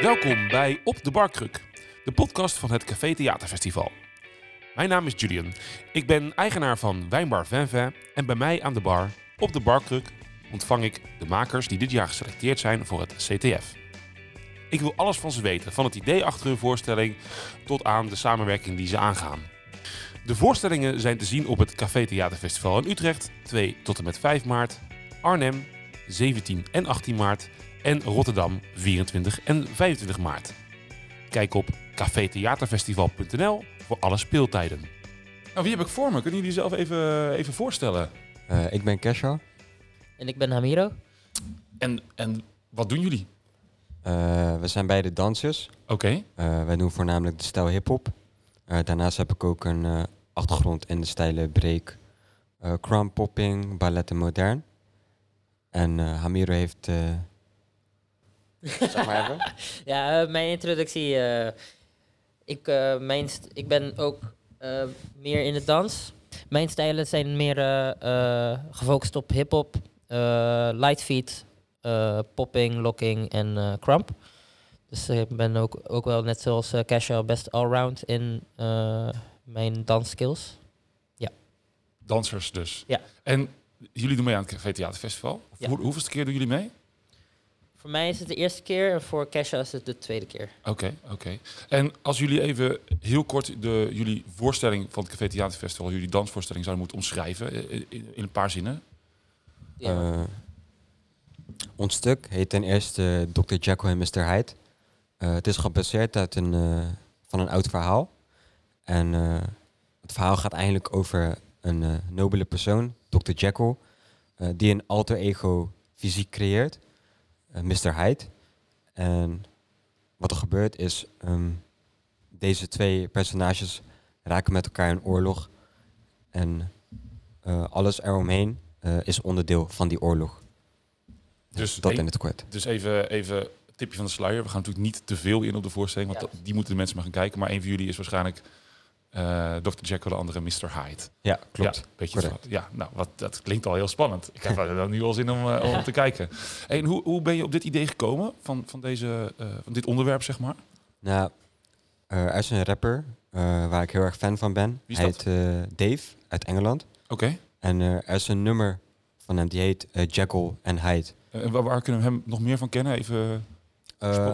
Welkom bij Op de Barkruk, de podcast van het Café Theaterfestival. Mijn naam is Julian. Ik ben eigenaar van Wijnbar Venve en bij mij aan de bar op de Barkruk ontvang ik de makers die dit jaar geselecteerd zijn voor het CTF. Ik wil alles van ze weten, van het idee achter hun voorstelling tot aan de samenwerking die ze aangaan. De voorstellingen zijn te zien op het Café Theaterfestival in Utrecht, 2 tot en met 5 maart, Arnhem, 17 en 18 maart en Rotterdam, 24 en 25 maart. Kijk op cafetheaterfestival.nl voor alle speeltijden. Nou, wie heb ik voor me? Kunnen jullie zelf even, even voorstellen? Uh, ik ben Kesha. En ik ben Hamiro. En, en wat doen jullie? Uh, we zijn beide dansers. Oké. Okay. Uh, wij doen voornamelijk de stijl hip-hop. daarnaast heb ik ook een achtergrond in de stijlen break, crumb popping, ballet en modern. En Hamiro heeft zeg maar even. ja, mijn introductie. Uh, ik, uh, mijn ik ben ook uh, meer in de dans. Mijn stijlen zijn meer gefocust op hip-hop, light feet, popping, locking en crump. Dus ik ben ook, ook wel net zoals uh, Casha best allround in mijn dansskills. Ja. Dansers dus. Ja. En jullie doen mee aan het Café Theaterfestival. Ja. Hoe, hoeveelste keer doen jullie mee? Voor mij is het de eerste keer en voor Kesha is het de tweede keer. Oké, oké. En als jullie even heel kort de, jullie voorstelling van het Café Theaterfestival, jullie dansvoorstelling zouden moeten omschrijven eh, eh, in, een paar zinnen. Ja. Uh, ons stuk heet ten eerste Dr. Jekyll en Mr. Hyde. Uh, het is gebaseerd uit een, uh, van een oud verhaal. En het verhaal gaat eigenlijk over een nobele persoon, Dr. Jekyll, die een alter ego fysiek creëert. Eh, Mr. Hyde. En wat er gebeurt is, um, deze twee personages raken met elkaar in oorlog. En uh, alles eromheen uh, is onderdeel van die oorlog. Dus dat in het kort. Dus even, even tipje van de sluier. We gaan natuurlijk niet te veel in op de voorstelling, want die moeten de mensen maar gaan kijken. Maar een van jullie is waarschijnlijk uh, Dr. Jekyll, de andere Mr. Hyde. Ja, klopt. Ja, beetje ja nou, wat, dat klinkt al heel spannend. Ik heb er nu al zin om, uh, om te kijken. En hoe, hoe ben je op dit idee gekomen, van, van, deze, uh, van dit onderwerp, zeg maar? Nou, er is een rapper waar ik heel erg fan van ben. Hij heet Dave uit Engeland. Oké. Okay. En er is een nummer van hem, die heet Jekyll en Hyde. En waar, waar, kunnen we hem nog meer van kennen? Even...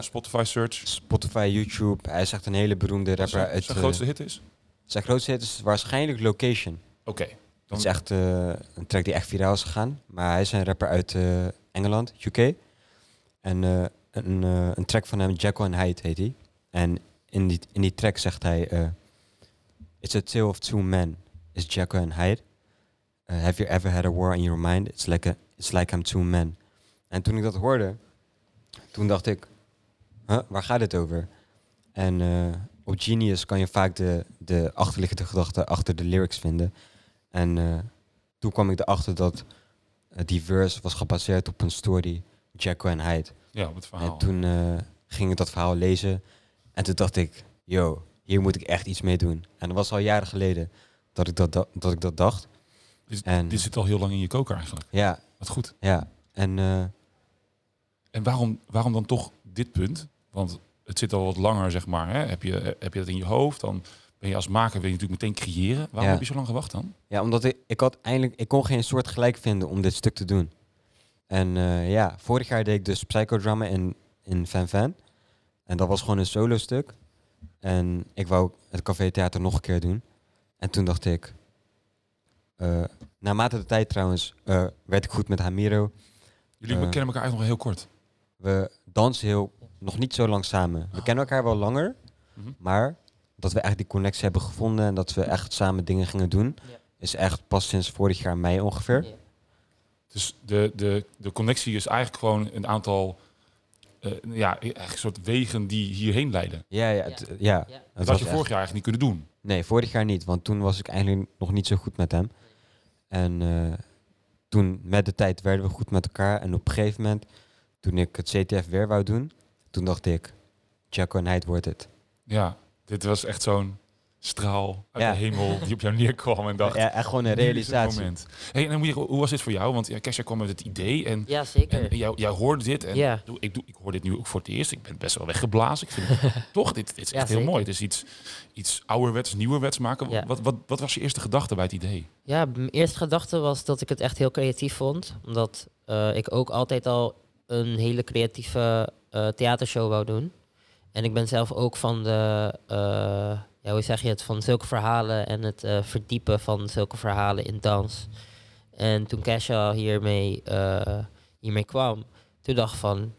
Spotify search. Spotify, YouTube. Hij is echt een hele beroemde rapper. Zijn, zijn grootste hit is? Zijn grootste hit is waarschijnlijk Location. Oké. Okay, Het is echt uh, een track die echt viraal is gegaan. Maar hij is een rapper uit uh, Engeland, UK. En uh, een, een track van hem, Jekyll and Hyde, heet hij. En in die, in die track zegt hij... It's a tale of two men. Is Jekyll and Hyde. have you ever had a war in your mind? It's like, a, it's like I'm two men. En toen ik dat hoorde, toen dacht ik... Huh, waar gaat het over? En op Genius kan je vaak de, de achterliggende gedachten achter de lyrics vinden. En uh, toen kwam ik erachter dat uh, die verse was gebaseerd op een story, Jacko en Hyde. Ja, op het verhaal. En toen uh, ging ik dat verhaal lezen. En toen dacht ik, yo, hier moet ik echt iets mee doen. En dat was al jaren geleden dat ik dat, dat, dat, ik dat dacht. Dus en, dit zit al heel lang in je koker eigenlijk. Ja. Wat goed. Ja. En, en waarom, waarom dan toch dit punt? Want het zit al wat langer, zeg maar. Hè? Heb, je, heb je dat in je hoofd, dan ben je als maker wil je natuurlijk meteen creëren. Waarom heb je zo lang gewacht dan? Ja, omdat ik, ik had eindelijk, ik kon geen soort gelijk vinden om dit stuk te doen. En uh, ja, vorig jaar deed ik dus psychodrama in, in Fan Fan. En dat was gewoon een solo stuk. En ik wou het Café Theater nog een keer doen. En toen dacht ik, uh, naarmate de tijd trouwens, uh, werd ik goed met Hamiro. Jullie kennen elkaar eigenlijk nog heel kort. We dansen heel nog niet zo lang samen. We kennen elkaar wel langer, mhm. maar dat we echt die connectie hebben gevonden en dat we echt samen dingen gingen doen, is echt pas sinds vorig jaar mei ongeveer. Dus de, de, de connectie is eigenlijk gewoon een aantal uh, ja, een soort wegen die hierheen leiden. Ja, ja, het, ja. Dat had je vorig jaar eigenlijk niet kunnen doen. Nee, vorig jaar niet, want toen was ik eigenlijk nog niet zo goed met hem. En uh, toen met de tijd werden we goed met elkaar en op een gegeven moment, toen ik het CTF weer wou doen, toen dacht ik, Jacko Hyde wordt het. Ja, dit was echt zo'n straal uit Ja. de hemel die op jou neerkwam en dacht... Ja, echt gewoon een "Nu is het realisatie. moment." Hey, en dan moet je, hoe was dit voor jou? Want ja, Kesha kwam met het idee en, Ja, zeker. en jij, jij hoorde dit. En Ja. doe- ik, doe, ik hoor dit nu ook voor het eerst. Ik ben best wel weggeblazen. Ik vind toch, dit, dit is Ja, echt heel zeker. mooi. Het is iets, iets ouderwets, nieuwerwets maken. Ja. Wat, wat, wat was je eerste gedachte bij het idee? Ja, mijn eerste gedachte was dat ik het echt heel creatief vond. Omdat eh, ik ook altijd al een hele creatieve eh, theatershow wou doen. En ik ben zelf ook van de, eh, ja, hoe zeg je het, van zulke verhalen en het eh, verdiepen van zulke verhalen in dans. En toen Kesha hiermee, hiermee kwam, toen dacht ik van,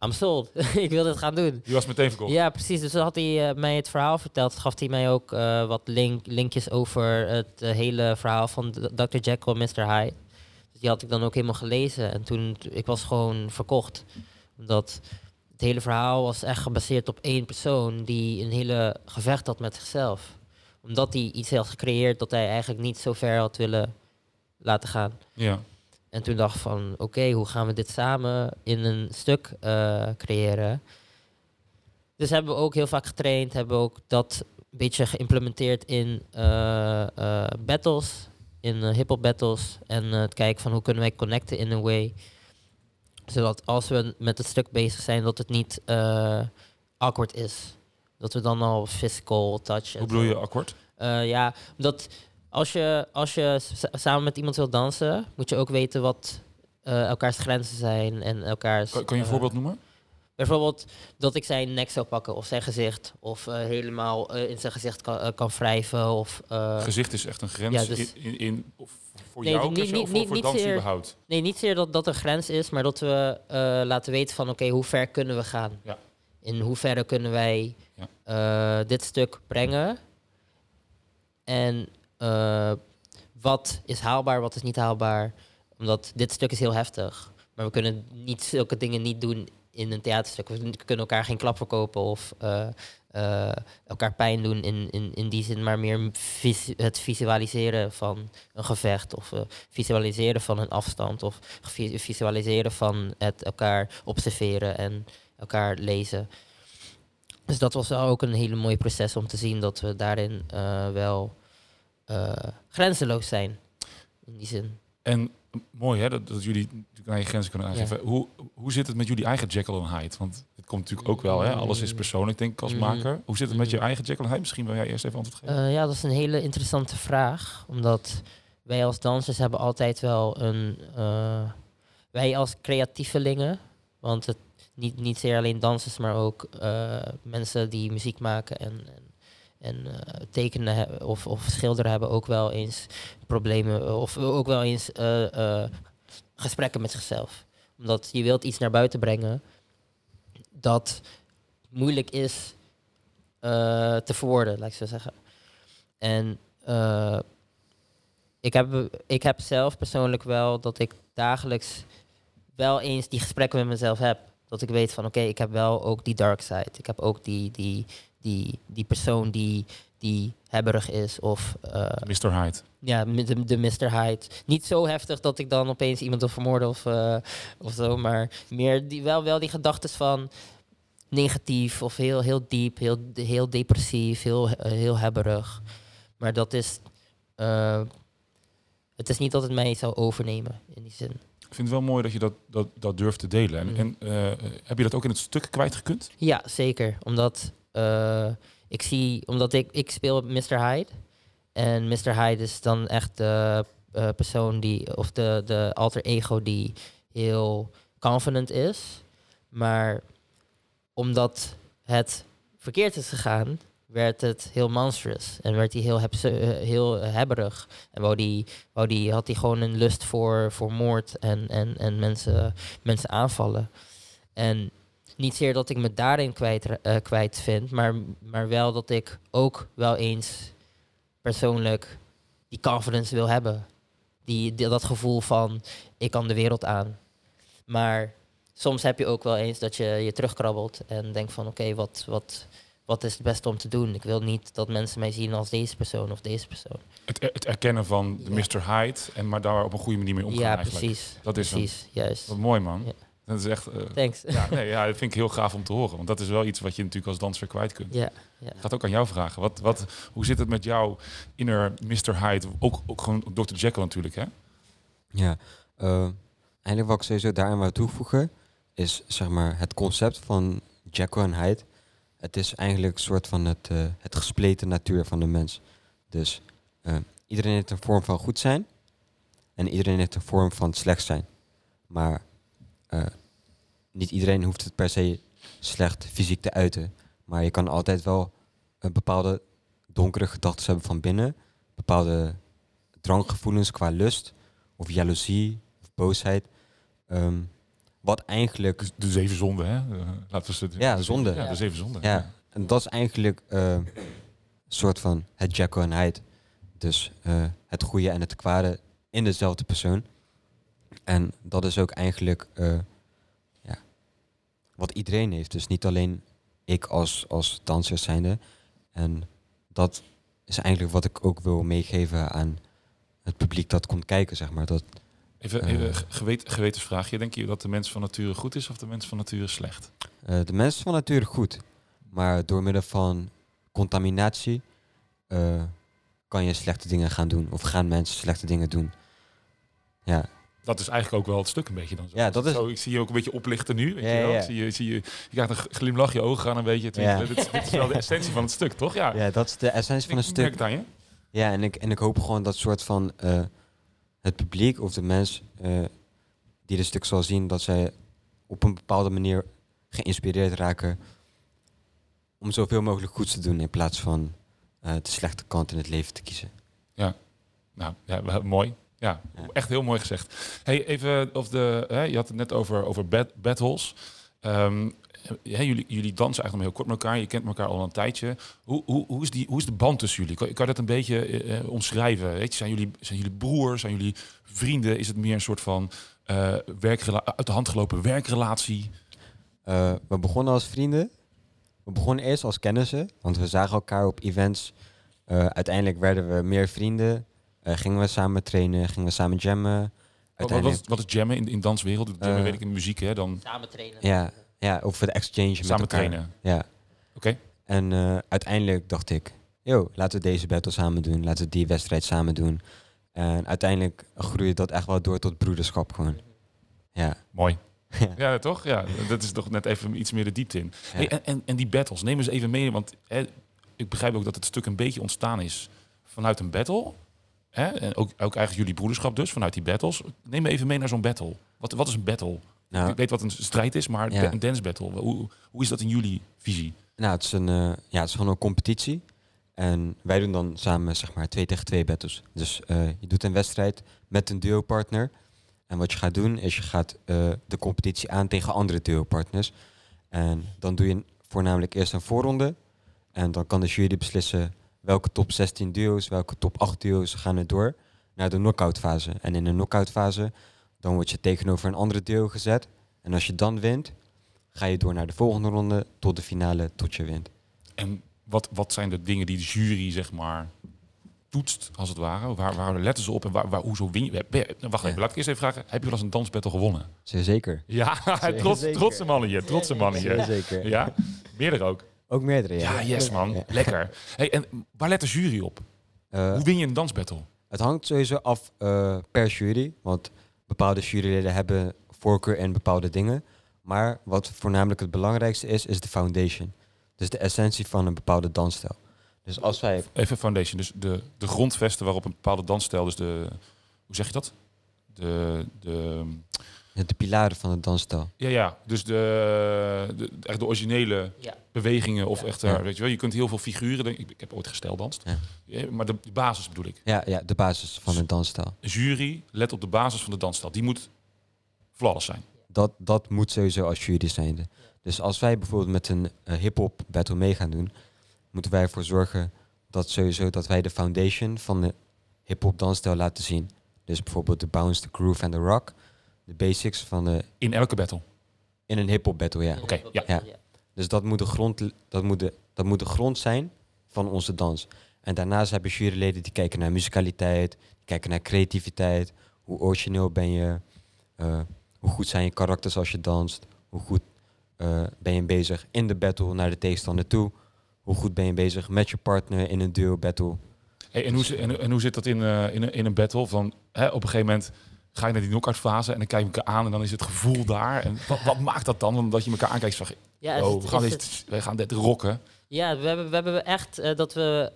I'm sold. ik wil dit gaan doen. Die was meteen verkocht. Ja, precies. Dus toen had hij mij het verhaal verteld. Gaf hij mij ook wat link, linkjes over het hele verhaal van Dr. Jekyll en Mr. Hyde. Die had ik dan ook helemaal gelezen. En toen, ik was gewoon verkocht. Omdat het hele verhaal was echt gebaseerd op één persoon die een hele gevecht had met zichzelf. Omdat hij iets had gecreëerd dat hij eigenlijk niet zo ver had willen laten gaan. Ja. En toen dacht ik van, oké, hoe gaan we dit samen in een stuk eh, creëren? Dus hebben we ook heel vaak getraind, hebben we ook dat een beetje geïmplementeerd in eh, eh, battles, in eh, hip-hop battles. En eh, het kijken van hoe kunnen wij connecten in een way. Zodat als we met het stuk bezig zijn, dat het niet eh, awkward is. Dat we dan al physical touch. Hoe bedoel je akkoord? Ja, omdat als je, als je samen met iemand wilt dansen, moet je ook weten wat elkaars grenzen zijn en elkaars. Kan, kan je een voorbeeld noemen? Bijvoorbeeld dat ik zijn nek zou pakken of zijn gezicht, of eh, helemaal eh, in zijn gezicht kan, eh, kan wrijven. Of, Gezicht is echt een grens ja, dus- in, in, in- of voor Nee, jou, niet- niet- of voor, niet- voor niet dans zeer- überhaupt? nee, niet zeer dat dat een grens is, maar dat we laten weten van oké, hoe ver kunnen we gaan? Ja. In hoeverre kunnen wij Ja. dit stuk brengen? En wat is haalbaar, wat is niet haalbaar? Omdat dit stuk is heel heftig. Maar we kunnen niet zulke dingen niet doen in een theaterstuk. We kunnen elkaar geen klap verkopen of eh, eh, elkaar pijn doen in, in, in die zin, maar meer het visualiseren van een gevecht of eh, visualiseren van een afstand of vi- visualiseren van het elkaar observeren en elkaar lezen. Dus dat was ook een hele mooi proces om te zien dat we daarin wel grenzeloos zijn. In die zin. En mooi hè, dat, dat jullie aan je grenzen kunnen aangeven. Hoe, hoe zit het met jullie eigen Jekyll en Hyde? Want het komt natuurlijk ook wel, hè? alles is persoonlijk denk ik als Mm. maker. Hoe zit het met je Mm. eigen Jekyll en Hyde? Misschien wil jij eerst even antwoord geven. Eh, ja, dat is een hele interessante vraag. Omdat wij als dansers hebben altijd wel een... eh, wij als creatievelingen, want het, niet, niet zeer alleen dansers, maar ook eh, mensen die muziek maken en, en, en eh, tekenen of, of schilderen hebben ook wel eens problemen of ook wel eens eh, eh, gesprekken met zichzelf. Omdat je wilt iets naar buiten brengen dat moeilijk is eh, te verwoorden, laat ik zo zeggen. En eh, ik, heb, ik heb zelf persoonlijk wel dat ik dagelijks wel eens die gesprekken met mezelf heb. Dat ik weet van oké, ik heb wel ook die dark side. Ik heb ook die, die, die, die persoon die, die hebberig is. Of eh, Mr. Hyde. ja, de, de Mr. Hyde. Niet zo heftig dat ik dan opeens iemand wil vermoorden of, of zo. Maar meer die, wel, wel die gedachten van negatief of heel, heel diep, heel, heel depressief, heel, eh, heel hebberig. Maar dat is... het is niet dat het mij zou overnemen, in die zin. Ik vind het wel mooi dat je dat, dat, dat durft te delen. En, Mm. en heb je dat ook in het stuk kwijtgekund? Ja, zeker. Omdat eh, ik zie, omdat ik, ik speel Mr. Hyde. En Mr. Hyde is dan echt de eh, persoon die, of de, de alter ego die heel confident is. Maar omdat het verkeerd is gegaan, werd het heel monstrous. En werd hij heel, hebse- eh, heel hebberig. En wou die, wou die, had hij gewoon een lust voor, voor moord en, en, en mensen, mensen aanvallen. En niet zeer dat ik me daarin kwijt, eh, kwijt vind, maar, maar wel dat ik ook wel eens persoonlijk die confidence wil hebben. Die, die- dat gevoel van ik kan de wereld aan. Maar soms heb je ook wel eens dat je je terugkrabbelt en denkt van oké, wat, wat, wat is het beste om te doen? Ik wil niet dat mensen mij zien als deze persoon of deze persoon. Het, het erkennen van de Ja. Mr. Hyde, en maar daar op een goede manier mee omgaan ja, eigenlijk. precies. Dat is hem. precies, juist. Wat mooi man. Ja. Dat is echt... eh, Thanks. ja, nee, ja, dat vind ik heel gaaf om te horen. Want dat is wel iets wat je natuurlijk als danser kwijt kunt. Ja, Ik ga het ook aan jou vragen. Wat, wat, hoe zit het met jou inner Mr. Hyde? Ook, ook gewoon Dr. Jekyll natuurlijk, hè? Ja, eh, eigenlijk wat ik sowieso daaraan wil toevoegen is zeg maar het concept van Jekyll en Hyde. Het is eigenlijk een soort van het, eh, het gespleten natuur van de mens. Dus eh, iedereen heeft een vorm van goed zijn en iedereen heeft een vorm van slecht zijn. Maar eh, niet iedereen hoeft het per se slecht fysiek te uiten. Maar je kan altijd wel een bepaalde donkere gedachten hebben van binnen. Bepaalde dranggevoelens qua lust of jaloezie of boosheid. Ehm, wat eigenlijk, Dus de zeven zonden, hè? Eh, laten we ze... Ja, de zonde. Ja, de zeven zonden. ja, en dat is eigenlijk eh, een soort van het Jekyll en Hyde. Dus het goede en het kwade in dezelfde persoon. En dat is ook eigenlijk eh, ja, wat iedereen heeft. Dus niet alleen ik als, als danser zijnde. En dat is eigenlijk wat ik ook wil meegeven aan het publiek dat komt kijken, zeg maar. Dat, Even, Eh. even ge- gewet, gewetensvraagje. Denk je dat de mens van nature goed is of de mens van nature slecht? Eh, de mens van nature goed, maar door middel van contaminatie eh, kan je slechte dingen gaan doen. Of gaan mensen slechte dingen doen. Ja, Dat is eigenlijk ook wel het stuk een beetje dan zo. Ja, dat is- Zo, ik zie je ook een beetje oplichten nu. Weet Ja, je wel? ja, ja. Zie je, zie je, je krijgt een glimlach, je ogen gaan een beetje. Ja. Dit, is, dit is wel de essentie van het stuk, toch? Ja, ja dat is de essentie van een Ik merk stuk. het aan je. Ja, en ik, en ik hoop gewoon dat soort van eh, het publiek of de mens eh, die dit stuk zal zien, dat zij op een bepaalde manier geïnspireerd raken om zoveel mogelijk goeds te doen in plaats van eh, de slechte kant in het leven te kiezen. Nou, ja, mooi. Ja, echt heel mooi gezegd. Hey, even of de, hè, je had het net over, over bad, battles. Hè, jullie, jullie dansen eigenlijk nog heel kort met elkaar. Je kent elkaar al een tijdje. Hoe, hoe, hoe, is, die, hoe is de band tussen jullie? Kan, kan je dat een beetje eh, eh, omschrijven? Weet je, zijn, jullie, zijn jullie broers? Zijn jullie vrienden? Is het meer een soort van eh, werkrela- uit de hand gelopen werkrelatie? Eh, we begonnen als vrienden. We begonnen eerst als kennissen, want we zagen elkaar op events. Eh, uiteindelijk werden we meer vrienden. Eh, gingen we samen trainen, gingen we samen jammen. Wat, is- wat is jammen in, in danswereld? Jammen Eh, weet ik in de muziek, hè? Dan Samen trainen. ja, ja, of het exchange met samen elkaar. trainen. Ja. Oké. En eh, uiteindelijk dacht ik, yo, laten we deze battle samen doen. Laten we die wedstrijd samen doen. En uiteindelijk groeide dat echt wel door tot broederschap gewoon. Ja. Mooi. Ja. Ja, toch? Ja, dat is toch net even iets meer de diepte in. Ja. Hey, en, en, en die battles, neem eens even mee, want hè, ik begrijp ook dat het stuk een beetje ontstaan is vanuit een battle. Hè? En ook, ook eigenlijk jullie broederschap dus, vanuit die battles. Neem me even mee naar zo'n battle. Wat, wat is een battle? Nou, Ik weet wat een strijd is, maar Ja. een dance battle, hoe, hoe is dat in jullie visie? Nou, het is, een, eh, ja, het is gewoon een competitie. En wij doen dan samen zeg maar twee tegen twee battles. Dus eh, je doet een wedstrijd met een duo-partner. En wat je gaat doen is je gaat eh, de competitie aan tegen andere duo-partners. En dan doe je voornamelijk eerst een voorronde. En dan kan de jury beslissen welke top 16 duo's, welke top 8 duo's gaan er door naar de knockout fase. En in de knockout fase dan word je tegenover een andere duo gezet. En als je dan wint, ga je door naar de volgende ronde tot de finale tot je wint. En wat, wat zijn de dingen die de jury, zeg maar, toetst, als het ware? Waar, waar letten ze op en waar, waar, hoezo win je? Nou, wacht even, Ja. laat ik eerst even vragen. Heb je wel eens een dansbattle gewonnen? Zeer zeker. Ja, Zeker. trots, Zeker. trotse mannen hier, trotse mannen Zeer hier. zeker. Ja, meerdere ook. Ook meerdere, ja. Ja, yes man. Ja. Lekker. Hey, en waar let de jury op? Eh, Hoe win je een dansbattle? het hangt sowieso af eh, per jury. Want bepaalde juryleden hebben voorkeur in bepaalde dingen. Maar wat voornamelijk het belangrijkste is, is de foundation. Dus de essentie van een bepaalde dansstijl. Dus als wij... Even foundation, dus de, de grondvesten waarop een bepaalde dansstijl, dus de, hoe zeg je dat? De, de, De pilaren van de dansstijl. ja, ja, dus de, de, echt de originele Ja. bewegingen of echt, Ja. eh, weet je wel, je kunt heel veel figuren, denk, ik, ik heb ooit gesteldanst, Ja. Ja, maar de, de basis bedoel ik. Ja, ja, de basis van een dansstijl. Jury let op de basis van de dansstijl, die moet flawless zijn. Dat, dat moet sowieso als jury zijn. Dus als wij bijvoorbeeld met een eh, hip-hop battle mee gaan doen, moeten wij ervoor zorgen dat sowieso dat wij de foundation van de hip-hop dansstijl laten zien. Dus bijvoorbeeld de bounce, de groove en de rock. De basics van de, In elke battle. in een hip-hop battle, ja. Oké, ja. Ja. Dus dat moet, de grond, dat, moet de, dat moet de grond zijn van onze dans. En daarnaast hebben juryleden die kijken naar musicaliteit, die kijken naar creativiteit, hoe origineel ben je, eh, hoe goed zijn je karakters als je danst? Hoe goed eh, ben je bezig in de battle naar de tegenstander toe? Hoe goed ben je bezig met je partner in een duo battle? Hey, en, hoe, en, en hoe zit dat in, eh, in, een- in een battle? Van, hè, op een gegeven moment ga je naar die knock-out fase en dan kijk je elkaar aan en dan is het gevoel daar. En wat, wat maakt dat dan? Omdat je elkaar aankijkt van, Ja, oh, we, gaan dit, we gaan dit rocken. Ja, we hebben, we hebben echt eh, dat we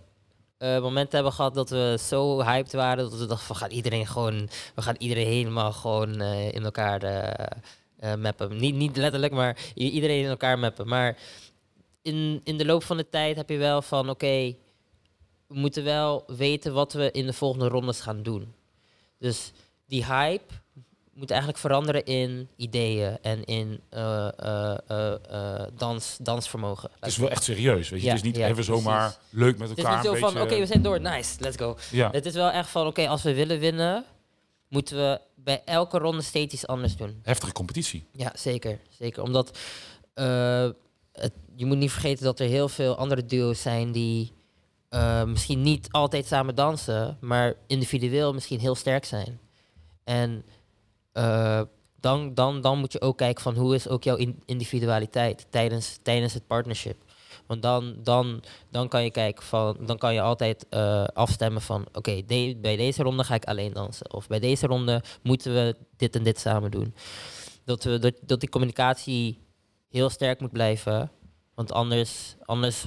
eh, momenten hebben gehad dat we zo hyped waren dat we dachten van gaan iedereen gewoon, we gaan iedereen helemaal gewoon eh, in elkaar mappen. Niet, niet letterlijk, maar iedereen in elkaar mappen. Maar in, in de loop van de tijd heb je wel van oké, we moeten wel weten wat we in de volgende rondes gaan doen. Dus die hype moet eigenlijk veranderen in ideeën en in eh, dans, dansvermogen. Het is wel echt serieus, weet je. Ja, het is niet ja, even zomaar precies. leuk met Het is elkaar. niet zo van, oké, we zijn door, nice, let's go. ja. Het is wel echt van, oké, als we willen winnen, moeten we bij elke ronde steeds iets anders doen. Heftige competitie. Ja, zeker. Zeker. Omdat het, je moet niet vergeten dat er heel veel andere duo's zijn die misschien niet altijd samen dansen, maar individueel misschien heel sterk zijn. En eh, dan, dan, dan moet je ook kijken van hoe is ook jouw in- individualiteit tijdens, tijdens het partnership. Want dan, dan, dan kan je kijken van, dan kan je altijd eh, afstemmen van, oké, bij deze ronde ga ik alleen dansen. Of bij deze ronde moeten we dit en dit samen doen. Dat, we, dat, dat die communicatie heel sterk moet blijven. Want anders, anders,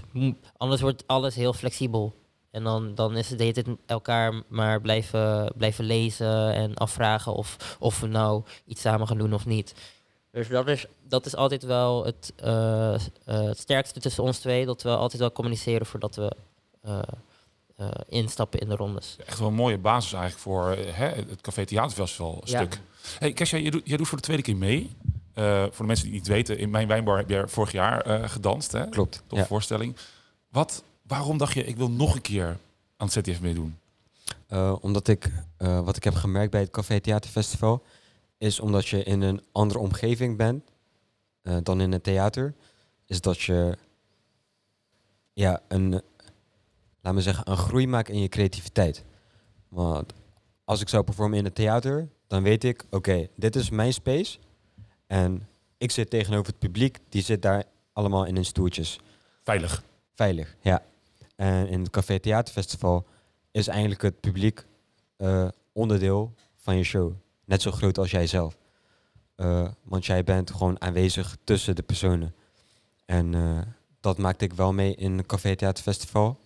anders wordt alles heel flexibel. En dan, dan is het de hele tijd elkaar maar blijven, blijven lezen en afvragen of, of we nou iets samen gaan doen of niet. Dus dat is, dat is altijd wel het, eh, eh, het sterkste tussen ons twee. Dat we altijd wel communiceren voordat we eh, eh, instappen in de rondes. Echt wel een mooie basis eigenlijk voor hè, het Café Theaterfestival Ja. stuk. Hey, Kesha, jij doet, jij doet voor de tweede keer mee. Eh, voor de mensen die het niet weten, in mijn wijnbar heb je vorig jaar eh, gedanst. Hè? Klopt. Ja. voorstelling. Wat, waarom dacht je, ik wil nog een keer aan het ZTF meedoen? Eh, omdat ik, eh, wat ik heb gemerkt bij het Café Theaterfestival, is omdat je in een andere omgeving bent eh, dan in het theater, is dat je ja, een, laat me zeggen, een groei maakt in je creativiteit. Want als ik zou performen in het theater, dan weet ik, oké, dit is mijn space en ik zit tegenover het publiek, die zit daar allemaal in hun stoeltjes. Veilig. Veilig, ja. En in het Café Theaterfestival is eigenlijk het publiek eh, onderdeel van je show. Net zo groot als jij zelf. Eh, want jij bent gewoon aanwezig tussen de personen. En eh, dat maakte ik wel mee in het Café Theaterfestival.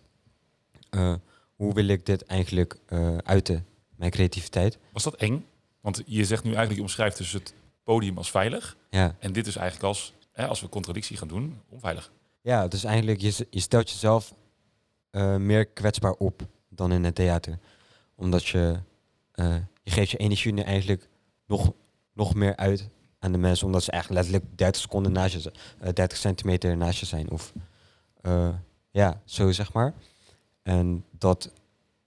Hoe wil ik dit eigenlijk uiten, mijn creativiteit? Was dat eng? Want je zegt nu eigenlijk, je omschrijft dus het podium als veilig. Ja, En dit is eigenlijk als, hè, als we contradictie gaan doen, onveilig. ja dus eigenlijk, je, je stelt jezelf eh, meer kwetsbaar op dan in het theater. Omdat je, eh, je geeft je energie nu eigenlijk nog, nog meer uit aan de mensen. Omdat ze eigenlijk letterlijk 30 seconden naast je, z- eh, 30 centimeter naast je zijn. Of ja, zo zeg maar. En dat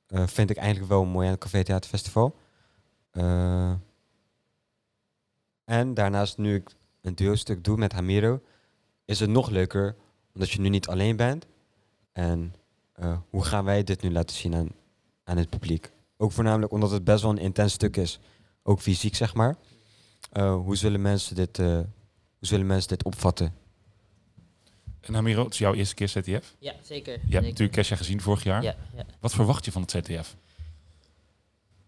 vind ik eigenlijk wel mooi aan het Café Theater Festival. En daarnaast, nu ik een duo-stuk doe met Hamiro, is het nog leuker omdat je nu niet alleen bent. En eh, hoe gaan wij dit nu laten zien aan, aan het publiek? Ook voornamelijk omdat het best wel een intens stuk is. Ook fysiek, zeg maar. Eh, hoe, zullen mensen dit, eh, hoe zullen mensen dit opvatten? En Amiro, het is jouw eerste keer ZTF. Ja, zeker. Je hebt zeker. natuurlijk Kesha gezien vorig jaar. Ja, ja. Wat verwacht je van het ZTF?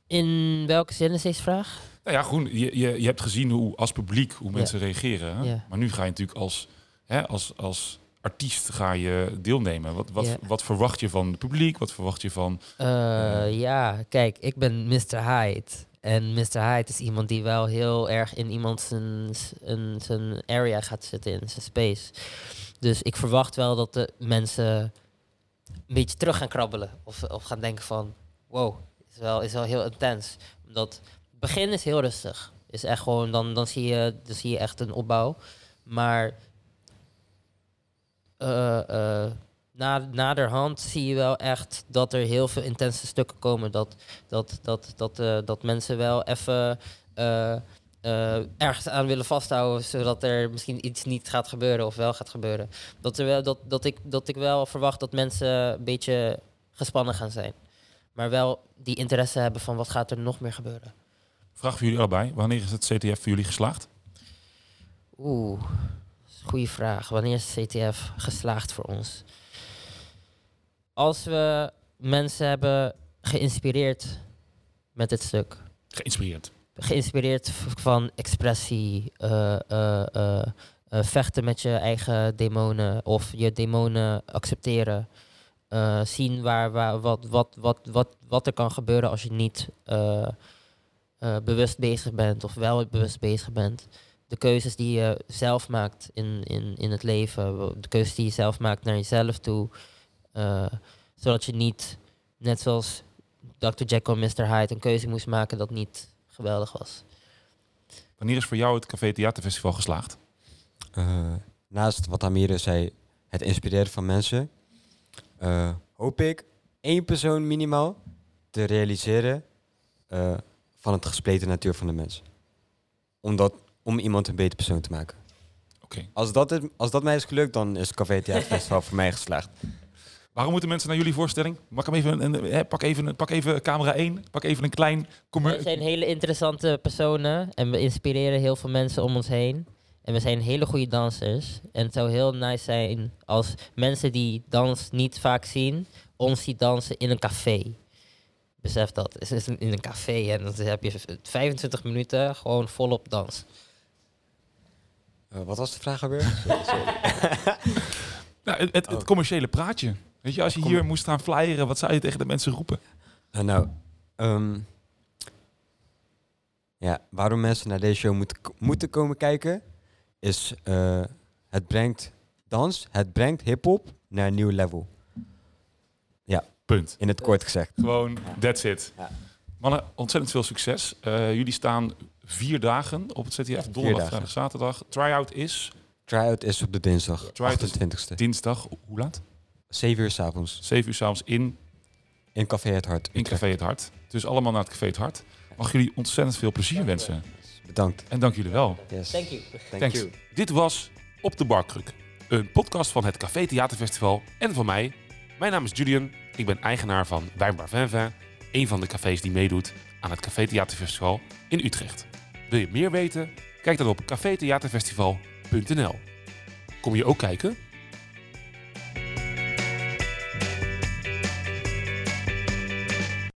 In welke zin is deze vraag? Nou ja, gewoon, je, je, je hebt gezien hoe als publiek hoe mensen reageren. hè? Maar nu ga je natuurlijk als, hè, als, als artiest ga je deelnemen. Wat, wat, wat verwacht je van het publiek? Wat verwacht je van... Eh, ja, kijk, ik ben Mr. Hyde. En Mr. Hyde is iemand die wel heel erg in iemand zijn, zijn, zijn area gaat zitten, in zijn space. Dus ik verwacht wel dat de mensen een beetje terug gaan krabbelen. Of, of gaan denken van, wow, is wel, is wel heel intens. Omdat het begin is heel rustig. Is echt gewoon, dan, dan, zie je, dan zie je echt een opbouw. Maar eh, na, naderhand zie je wel echt dat er heel veel intense stukken komen. Dat, dat, dat, dat, eh, dat mensen wel even ergens aan willen vasthouden, zodat er misschien iets niet gaat gebeuren of wel gaat gebeuren. Dat, er wel, dat, dat, ik, dat ik wel verwacht dat mensen een beetje gespannen gaan zijn. Maar wel die interesse hebben van wat gaat er nog meer gebeuren. Vraag voor jullie allebei. Wanneer is het CTF voor jullie geslaagd? Oeh, goede vraag. Wanneer is CTF geslaagd voor ons? Als we mensen hebben geïnspireerd met dit stuk. Geïnspireerd. Geïnspireerd van expressie, eh, eh, eh, vechten met je eigen demonen of je demonen accepteren. Zien waar, waar, wat, wat, wat, wat, wat er kan gebeuren als je niet bewust bezig bent of wel bewust bezig bent. De keuzes die je zelf maakt in, in, in het leven, de keuzes die je zelf maakt naar jezelf toe. eh, zodat je niet, net zoals Dr. Jekyll en Mr. Hyde, een keuze moest maken dat niet geweldig was. Wanneer is voor jou het Café Theaterfestival geslaagd? Eh, naast wat Amire zei, het inspireren van mensen, eh, hoop ik één persoon minimaal te realiseren eh, van het gespleten natuur van de mens. Om, dat, om iemand een beter persoon te maken. Oké. Als, dat het, als dat mij is gelukt, dan is Café Theaterfestival voor mij geslaagd. Waarom moeten mensen naar jullie voorstelling? Pak, hem even, een, hè, pak, even, pak even camera 1. Pak even een klein... We zijn hele interessante personen en we inspireren heel veel mensen om ons heen. En we zijn hele goede dansers. En het zou heel nice zijn als mensen die dans niet vaak zien, ons zien dansen in een café. Besef dat. Het is in een café en dan heb je 25 minuten gewoon volop dans. Eh, wat was de vraag alweer? Nou, het, het, het Oh. commerciële praatje. Weet je, als je Kom- hier moest gaan flyeren, wat zou je tegen de mensen roepen? Eh, nou, ehm, ja, waarom mensen naar deze show moeten, moeten komen kijken, is eh, het brengt dans, het brengt hip-hop naar een nieuw level. Punt. In het kort gezegd. Gewoon, that's it. Ja. Mannen, ontzettend veel succes. Eh, jullie staan vier dagen op het CTF. Donderdag, dagen. vrijdag, zaterdag. Tryout is Tryout is op de dinsdag, Tryout is 28e. dinsdag. Hoe laat? 7 uur s'avonds 7 uur s'avonds in, in Café Het Hart. in. Café Het Hart. Dus allemaal naar het Café Het Hart. Mag jullie ontzettend veel plezier wensen. Bedankt. En dank jullie wel. Yes. Thank you. Thank Thanks. you. Dit was Op de Barkruk. Een podcast van het Café Theaterfestival en van mij. Mijn naam is Julian. Ik ben eigenaar van Wijnbar Venve. Een van de cafés die meedoet aan het Café Theaterfestival in Utrecht. Wil je meer weten? Kijk dan op cafetheaterfestival.nl. Kom je ook kijken?